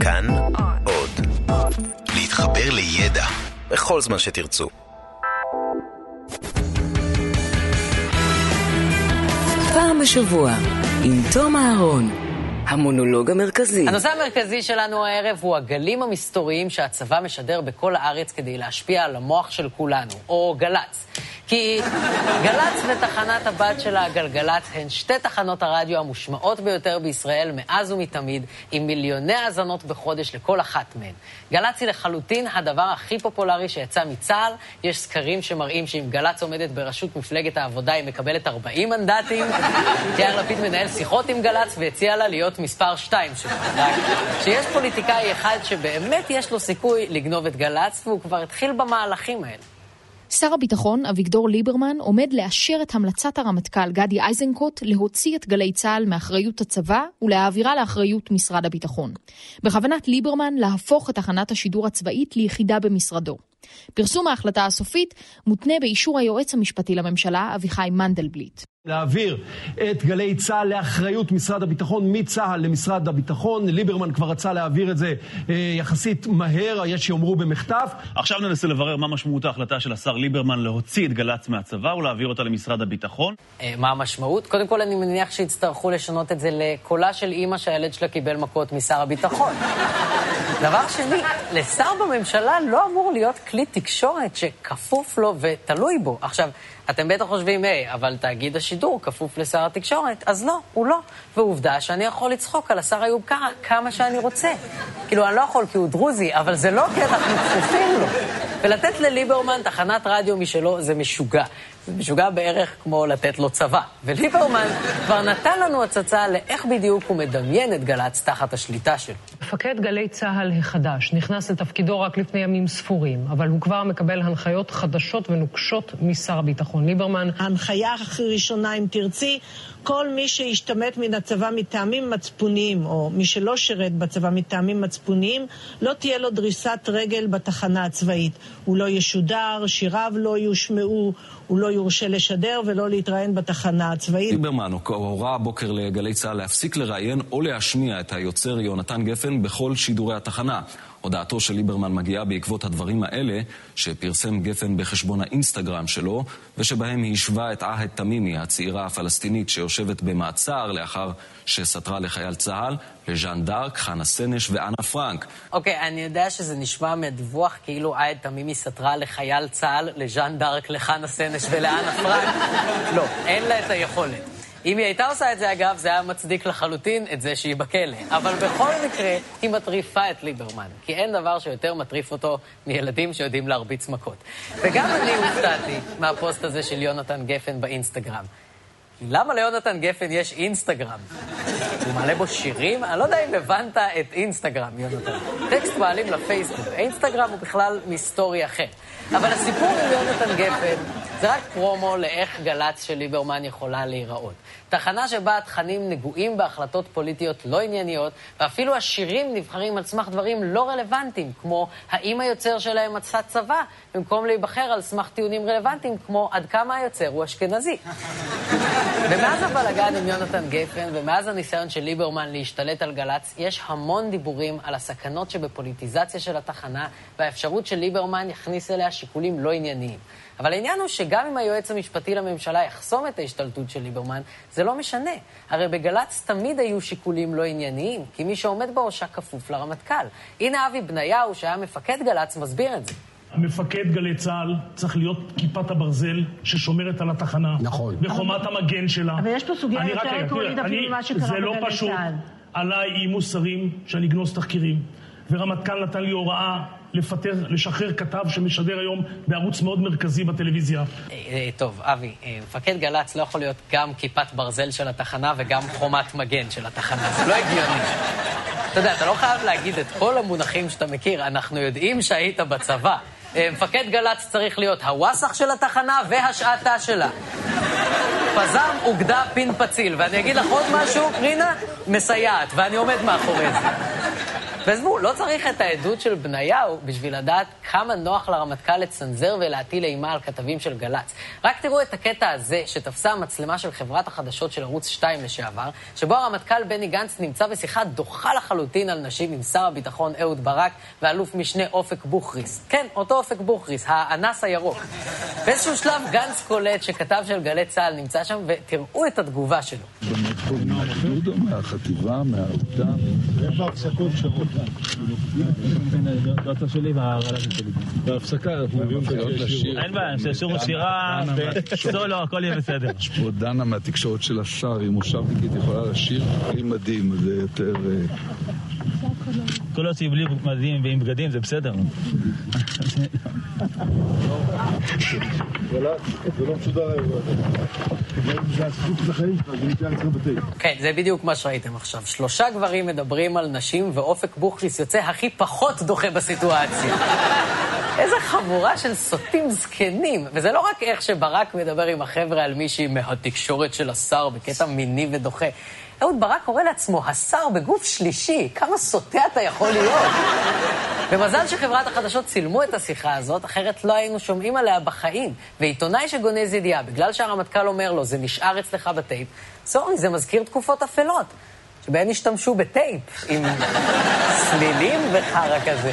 כאן עוד. להתחבר לידע בכל זמן שתרצו. פעם בשבוע, עם תום אהרון, המונולוג המרכזי. הנושא המרכזי שלנו הערב הוא הגלים המסתוריים שהצבא משדר בכל הארץ כדי להשפיע על המוח של כולנו, או גל"צ. כי גל"צ ותחנת הבת שלה, גלגלצ, הן שתי תחנות הרדיו המושמעות ביותר בישראל מאז ומתמיד, עם מיליוני האזנות בחודש לכל אחת מהן. גל"צ היא לחלוטין הדבר הכי פופולרי שיצא מצה"ל. יש סקרים שמראים שאם גל"צ עומדת בראשות מפלגת העבודה, היא מקבלת 40 מנדטים. יאיר לפיד מנהל שיחות עם גל"צ והציע לה להיות מספר 2 שלו. שיש פוליטיקאי אחד שבאמת יש לו סיכוי לגנוב את גל"צ, והוא כבר התחיל במהלכים האלה. שר הביטחון אביגדור ליברמן עומד לאשר את המלצת הרמטכ"ל גדי איזנקוט להוציא את גלי צה"ל מאחריות הצבא ולהעבירה לאחריות משרד הביטחון. בכוונת ליברמן להפוך את תחנת השידור הצבאית ליחידה במשרדו. פרסום ההחלטה הסופית מותנה באישור היועץ המשפטי לממשלה אביחי מנדלבליט. להעביר את גלי צה"ל לאחריות משרד הביטחון, מצה"ל למשרד הביטחון. ליברמן כבר רצה להעביר את זה אה, יחסית מהר, יש שיאמרו במחטף. עכשיו ננסה לברר מה משמעות ההחלטה של השר ליברמן להוציא את גל"צ מהצבא ולהעביר אותה למשרד הביטחון. אה, מה המשמעות? קודם כל, אני מניח שיצטרכו לשנות את זה לקולה של אימא שהילד שלה קיבל מכות משר הביטחון. דבר שני, לשר בממשלה לא אמור להיות כלי תקשורת שכפוף לו ותלוי בו. עכשיו, אתם בטח חושבים, היי, אבל תאגיד השידור כפוף לשר התקשורת. אז לא, הוא לא. ועובדה שאני יכול לצחוק על השר איוב קרא כמה שאני רוצה. כאילו, אני לא יכול כי הוא דרוזי, אבל זה לא כי אנחנו כפופים לו. ולתת לליברמן תחנת רדיו משלו זה משוגע. זה משוגע בערך כמו לתת לו צבא. וליברמן כבר נתן לנו הצצה לאיך בדיוק הוא מדמיין את גל"צ תחת השליטה שלו. מפקד גלי צה"ל החדש נכנס לתפקידו רק לפני ימים ספורים, אבל הוא כבר מקבל הנחיות חדשות ונוקשות משר הביטחון ליברמן. ההנחיה הכי ראשונה, אם תרצי, כל מי שהשתמט מן הצבא מטעמים מצפוניים, או מי שלא שירת בצבא מטעמים מצפוניים, לא תהיה לו דריסת רגל בתחנה הצבאית. הוא לא ישודר, שיריו לא יושמעו, הוא לא יורשה לשדר ולא להתראיין בתחנה הצבאית. ליברמן הורה הבוקר לגלי צה"ל להפסיק לראיין או להשמיע את היוצר יונתן גפן בכל שידורי התחנה. הודעתו של ליברמן מגיעה בעקבות הדברים האלה שפרסם גפן בחשבון האינסטגרם שלו, ושבהם היא השווה את עהד תמימי, הצעירה הפלסטינית שיושבת במעצר לאחר שסתרה לחייל צה"ל, לז'אן דארק, חנה סנש ואנה פרנק. אוקיי, okay, אני יודע שזה נשמע מהדיווח כאילו עהד תמימי סתרה לחייל צה"ל, לז'אן דארק, לחנה סנש ולאנה פרנק. לא, אין לה את היכולת. אם היא הייתה עושה את זה, אגב, זה היה מצדיק לחלוטין את זה שהיא בכלא. אבל בכל מקרה, היא מטריפה את ליברמן, כי אין דבר שיותר מטריף אותו מילדים שיודעים להרביץ מכות. וגם אני הופתעתי מהפוסט הזה של יונתן גפן באינסטגרם. למה ליונתן גפן יש אינסטגרם? הוא מעלה בו שירים? אני לא יודע אם הבנת את אינסטגרם, יונתן. טקסט מעלים לפייסבוק. האינסטגרם הוא בכלל מסטורי אחר. אבל הסיפור עם יונתן גפן זה רק פרומו לאיך גל"צ של ליברמן יכולה להיראות. תחנה שבה התכנים נגועים בהחלטות פוליטיות לא ענייניות, ואפילו השירים נבחרים על סמך דברים לא רלוונטיים, כמו האם היוצר שלהם מצא צבא, במקום להיבחר על סמך טיעונים רלוונטיים, כמו עד כמה היוצר הוא אשכנזי. ומאז הבלאגן עם יונתן גפן, ומאז הניסיון של ליברמן להשתלט על גל"צ, יש המון דיבורים על הסכנות שבפוליטיזציה של התחנה, והאפשרות שליברמן יכניס אליה שיקולים לא ענייניים. אבל העניין הוא שגם אם היועץ המשפטי לממשלה יחסום את ההשתלטות של ליברמן, זה לא משנה. הרי בגל"צ תמיד היו שיקולים לא ענייניים, כי מי שעומד בראשה כפוף לרמטכ"ל. הנה אבי בניהו, שהיה מפקד גל"צ, מסביר את זה. מפקד גלי צה"ל צריך להיות כיפת הברזל ששומרת על התחנה. נכון. וחומת המגן שלה. אבל יש פה סוגיה יותר עקרונית אפילו ממה שקרה בגלי צה"ל. זה לא פשוט. עליי איימו שרים שאני אגנוז תחקירים, ורמטכ"ל נתן לי הוראה לפטר, לשחרר כתב שמשדר היום בערוץ מאוד מרכזי בטלוויזיה. אה, אה, טוב, אבי, אה, מפקד גל"צ לא יכול להיות גם כיפת ברזל של התחנה וגם חומת מגן של התחנה, זה לא הגיוני. אתה יודע, אתה לא חייב להגיד את כל המונחים שאתה מכיר, אנחנו יודעים שהיית בצבא. מפקד גל"צ צריך להיות הוואסח של התחנה והשעתה שלה. פזם, אוגדה, פין פציל. ואני אגיד לך עוד משהו, רינה, מסייעת, ואני עומד מאחורי זה. ועזבו, לא צריך את העדות של בניהו בשביל לדעת כמה נוח לרמטכ"ל לצנזר ולהטיל אימה על כתבים של גל"צ. רק תראו את הקטע הזה שתפסה המצלמה של חברת החדשות של ערוץ 2 לשעבר, שבו הרמטכ"ל בני גנץ נמצא בשיחה דוחה לחלוטין על נשים עם שר הביטחון אהוד ברק ואלוף משנה אופק בוכריס. כן, אותו אופק בוכריס, האנס הירוק. באיזשהו שלב גנץ קולט שכתב של גלי צה"ל נמצא שם, ותראו את התגובה שלו. דעתה שלי והרל"טים שלי. בהפסקה אנחנו מביאים לשיר. אין בעיה, שישירו שירה, סולו, הכל יהיה בסדר. יש פה דנה מהתקשורת של השר, היא מושבניקית, יכולה לשיר בלי מדים, זה יותר... כל עוד שהיא בלי מדים ועם בגדים זה בסדר. זה לא משודר האירוע כן, זה בדיוק מה שראיתם עכשיו. שלושה גברים מדברים על נשים, ואופק בוכריס יוצא הכי פחות דוחה בסיטואציה. איזה חבורה של סוטים זקנים. וזה לא רק איך שברק מדבר עם החבר'ה על מישהי מהתקשורת של השר בקטע מיני ודוחה. אהוד ברק קורא לעצמו השר בגוף שלישי, כמה סוטה אתה יכול להיות? ומזל שחברת החדשות צילמו את השיחה הזאת, אחרת לא היינו שומעים עליה בחיים. ועיתונאי שגונז ידיעה, בגלל שהרמטכ"ל אומר לו, זה נשאר אצלך בטייפ, סורי, זה מזכיר תקופות אפלות, שבהן השתמשו בטייפ, עם סלילים וחרא כזה.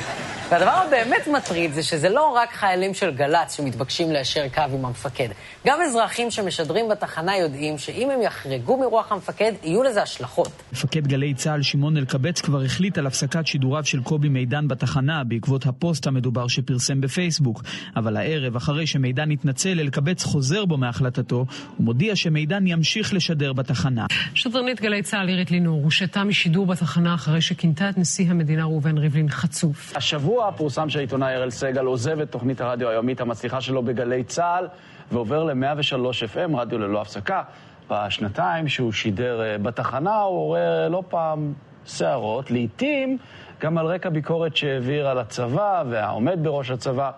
והדבר הבאמת מטריד זה שזה לא רק חיילים של גל"צ שמתבקשים ליישר קו עם המפקד. גם אזרחים שמשדרים בתחנה יודעים שאם הם יחרגו מרוח המפקד, יהיו לזה השלכות. מפקד גלי צה"ל שמעון אלקבץ כבר החליט על הפסקת שידוריו של קובי מידן בתחנה בעקבות הפוסט המדובר שפרסם בפייסבוק. אבל הערב, אחרי שמידן התנצל, אלקבץ חוזר בו מהחלטתו ומודיע שמידן ימשיך לשדר בתחנה. שדרנית גלי צה"ל עירית לינור הושתה משידור בתחנה אחרי שכינתה את נשיא המדינה ראובן ריבלין חצוף. השבוע השבוע פורסם שהעיתונאי אראל סגל עוזב את תוכנית הרדיו היומית המצליחה שלו בגלי צה"ל ועובר ל-103 FM, רדיו ללא הפסקה. בשנתיים שהוא שידר אה, בתחנה הוא עורר לא פעם סערות, לעיתים גם על רקע ביקורת שהעביר על הצבא והעומד בראש הצבא.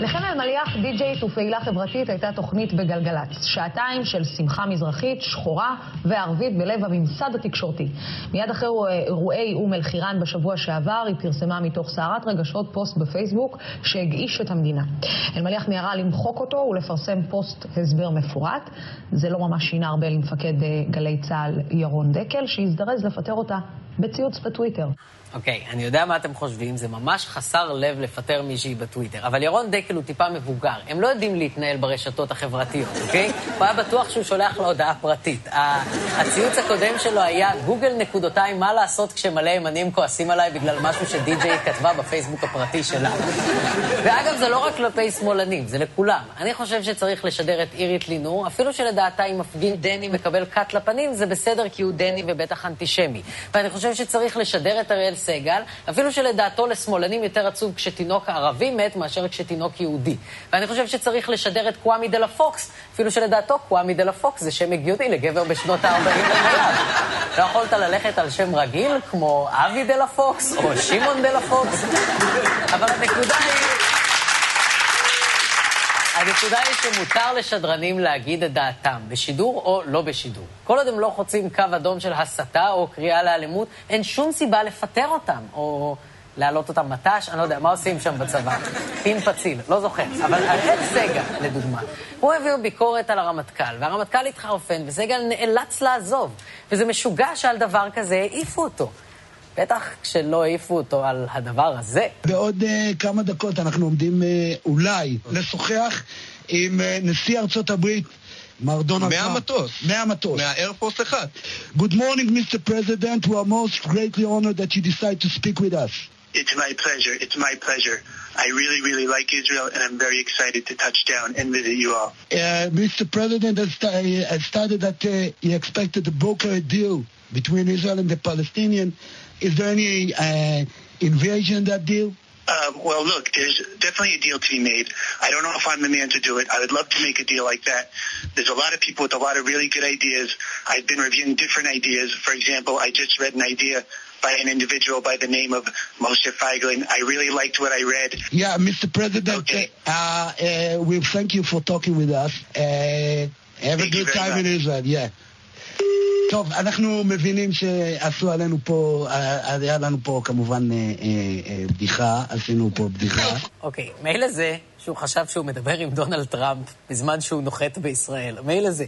לחן אלמליח, די-ג'יית ופעילה חברתית, הייתה תוכנית בגלגלצ. שעתיים של שמחה מזרחית, שחורה וערבית בלב הממסד התקשורתי. מיד אחרי אירועי אום אל-חיראן בשבוע שעבר, היא פרסמה מתוך סערת רגשות פוסט בפייסבוק שהגעיש את המדינה. אלמליח מיהרה למחוק אותו ולפרסם פוסט הסבר מפורט. זה לא ממש שינה הרבה למפקד אה, גלי צה"ל ירון דקל, שהזדרז לפטר אותה בציוץ בטוויטר. אוקיי, okay, אני יודע מה אתם חושבים, זה ממש חסר לב לפטר מישהי בטוויטר. אבל ירון דקל הוא טיפה מבוגר, הם לא יודעים להתנהל ברשתות החברתיות, אוקיי? Okay? הוא היה בטוח שהוא שולח לה הודעה פרטית. הציוץ הקודם שלו היה, גוגל נקודותיים, מה לעשות כשמלא ימנים כועסים עליי בגלל משהו שדי-ג'יי כתבה בפייסבוק הפרטי שלה. ואגב, זה לא רק כלפי שמאלנים, זה לכולם. אני חושב שצריך לשדר את אירית לינור, אפילו שלדעתה אם מפגין דני מקבל קת לפנים, זה בסדר כי הוא דני ובטח אנטישמי. ואני חושב שצריך לשדר את אריאל סגל, אפילו שלדעתו לשמאלנים יותר עצוב כשתינוק ערבי מת מאשר כשתינוק יהודי. ואני חושב שצריך לשדר את קוואמי דה לה פוקס, אפילו שלדעתו קוואמי דה לה פוקס זה שם הגיוני לגבר בשנות ה-40 לחייו. לא יכולת ללכת על שם רגיל כמו אבי דה לה פוקס או שמעון דה לה פוקס, אבל הנקודה היא... הנקודה היא שמותר לשדרנים להגיד את דעתם, בשידור או לא בשידור. כל עוד הם לא חוצים קו אדום של הסתה או קריאה לאלימות, אין שום סיבה לפטר אותם, או להעלות אותם מט"ש, אני לא יודע, מה עושים שם בצבא? פין פציל, לא זוכר. אבל אראל סגל, לדוגמה, הוא העביר ביקורת על הרמטכ"ל, והרמטכ"ל התחרפן, וסגל נאלץ לעזוב. וזה משוגע שעל דבר כזה העיפו אותו. בטח כשלא העיפו אותו על הדבר הזה. בעוד uh, כמה דקות אנחנו עומדים uh, אולי לשוחח עם uh, נשיא ארצות הברית. מר דונלד טראמפ. מהמטוס. מהמטוס. מהאיירפורס אחד. Good morning, Mr. President. We are most greatly honored that you decide to speak with us. It's my pleasure. It's my pleasure. I really, really like Israel, and I'm very excited to touch down and visit you all. Uh, Mr. President has, has stated that uh, he expected to broker a deal between Israel and the Palestinians is there any uh, invasion in that deal? Um, well, look, there's definitely a deal to be made. I don't know if I'm the man to do it. I would love to make a deal like that. There's a lot of people with a lot of really good ideas. I've been reviewing different ideas. For example, I just read an idea by an individual by the name of Moshe Feiglin. I really liked what I read. Yeah, Mr. President, okay. uh, uh, we thank you for talking with us. Uh, have thank a good time much. in Israel. Yeah. טוב, אנחנו מבינים שעשו עלינו פה, היה לנו פה כמובן אה, אה, בדיחה, עשינו פה בדיחה. אוקיי, מילא זה שהוא חשב שהוא מדבר עם דונלד טראמפ בזמן שהוא נוחת בישראל. מילא זה.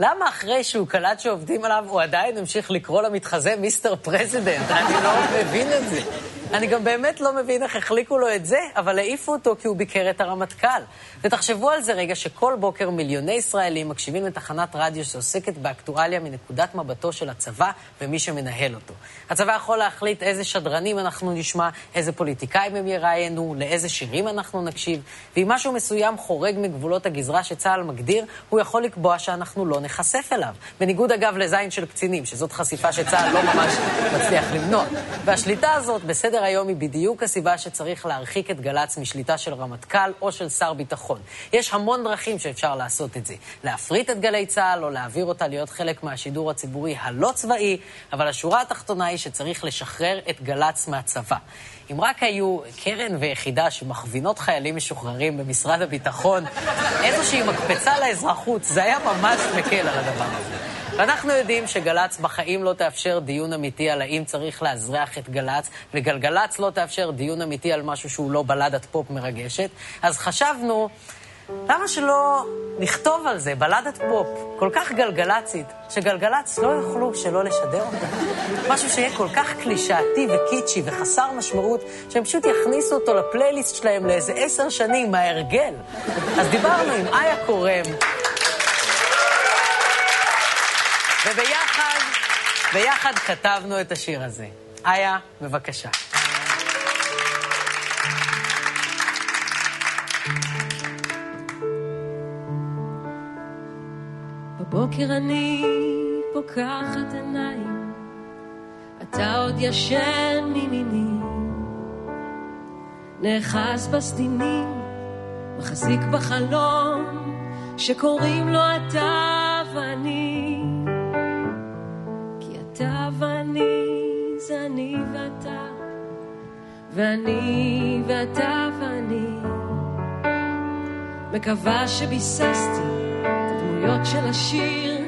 למה אחרי שהוא קלט שעובדים עליו, הוא עדיין המשיך לקרוא למתחזה Mister President? אני לא מבין את זה. אני גם באמת לא מבין איך החליקו לו את זה, אבל העיפו אותו כי הוא ביקר את הרמטכ"ל. ותחשבו על זה רגע, שכל בוקר מיליוני ישראלים מקשיבים לתחנת רדיו שעוסקת באקטואליה מנקודת מבטו של הצבא ומי שמנהל אותו. הצבא יכול להחליט איזה שדרנים אנחנו נשמע, איזה פוליטיקאים הם יראיינו, לאיזה שירים אנחנו נקשיב, ואם משהו מסוים חורג מגבולות הגזרה שצה"ל מגדיר, הוא יכול לקבוע שאנחנו לא נחשף אליו. בניגוד אגב לזין של קצינים, שזאת חשיפה שצה"ל לא ממש מצליח למנוע. והשליטה הזאת בסדר היום היא בדיוק הסיבה שצריך להרחיק את גל"צ משליטה של רמטכ"ל או של שר ביטחון. יש המון דרכים שאפשר לעשות את זה. להפריט את גלי צה"ל או להעביר אותה להיות חלק מהשידור הציבורי הלא צבאי, אבל השורה התחתונה היא שצריך לשחרר את גל"צ מהצבא. אם רק היו קרן ויחידה שמכווינות חיילים משוחררים במשרד הביטחון, איזושהי מקפצה לאזרחות, זה היה ממש מקל על הדבר הזה. ואנחנו יודעים שגל"צ בחיים לא תאפשר דיון אמיתי על האם צריך לאזרח את גל"צ, וגלגלצ לא תאפשר דיון אמיתי על משהו שהוא לא בלדת פופ מרגשת. אז חשבנו, למה שלא נכתוב על זה בלדת פופ כל כך גלגלצית, שגלגלצ לא יוכלו שלא לשדר אותה? משהו שיהיה כל כך קלישאתי וקיצ'י וחסר משמעות, שהם פשוט יכניסו אותו לפלייליסט שלהם לאיזה עשר שנים מההרגל. אז דיברנו עם איה קורם. וביחד, ביחד כתבנו את השיר הזה. איה, בבקשה. בבוקר אני פוקחת עיניים, אתה עוד ישן מימיני, נאחז בסדינים, מחזיק בחלום, שקוראים לו אתה ואני. אני ואתה, ואני ואתה ואני. מקווה שביססתי הדמויות של השיר,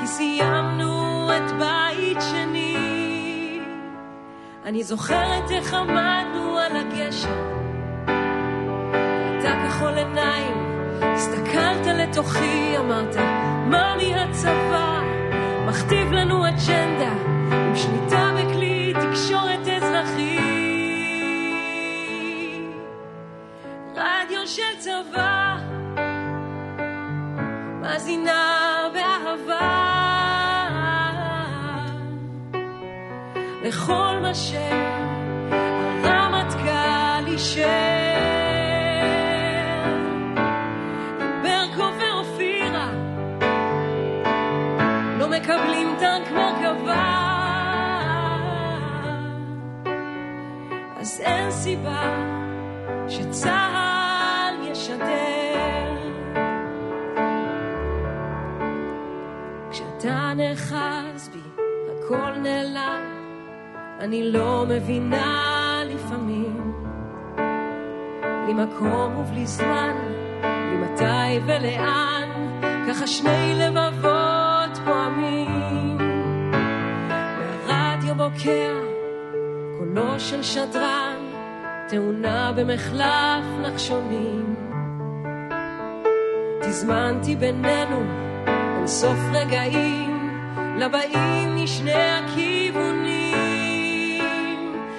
כי סיימנו את בית שני. אני זוכרת איך עמדנו על הגשר, ואתה כחול עיניים, הסתכלת לתוכי, אמרת, מה מהצבא מכתיב לנו אג'נדה עם שליטה בכלי תקשורת אזרחי. רדיו של צבא מאזינה באהבה לכל מה שהרמטכ"ל אישר. סיבה שצה"ל ישדר כשאתה נאחז בי, הכל נעלם, אני לא מבינה לפעמים. בלי מקום ובלי זמן, בלי מתי ולאן, ככה שני לבבות פועמים. והרדיו בוקע, קולו של שדרן, תאונה במחלף נחשונים. תזמנתי בינינו אין סוף רגעים לבאים משני הכיוונים.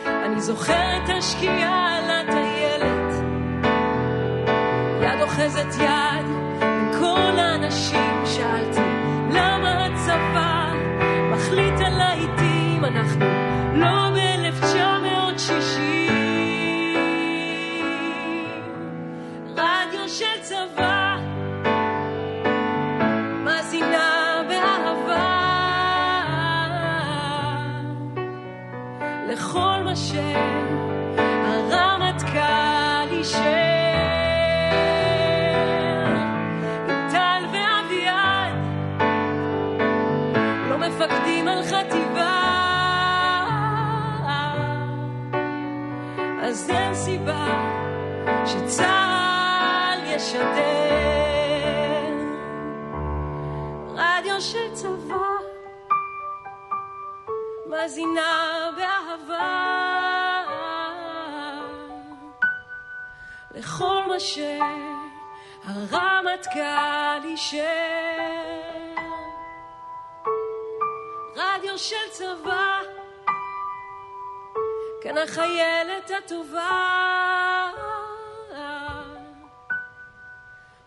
אני זוכרת השקיעה על הטיילת, יד אוחזת יד לכל מה שהרמטכ"ל אישר. עם טל לא מפקדים על חטיבה, אז אין סיבה שצה"ל ישדר. של צבא מאזינה באהבה לכל מה שהרמטכ"ל אישר. רדיו של צבא, כאן החיילת הטובה.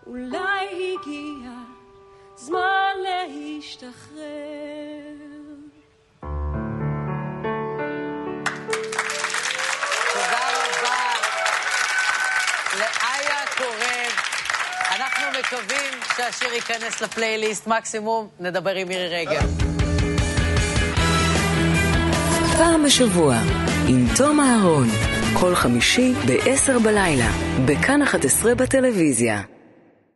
אולי הגיע שהשיר ייכנס לפלייליסט, מקסימום נדבר עם מירי רגב. פעם בשבוע, עם תום אהרון, כל חמישי ב-10 בלילה, בכאן 11 בטלוויזיה.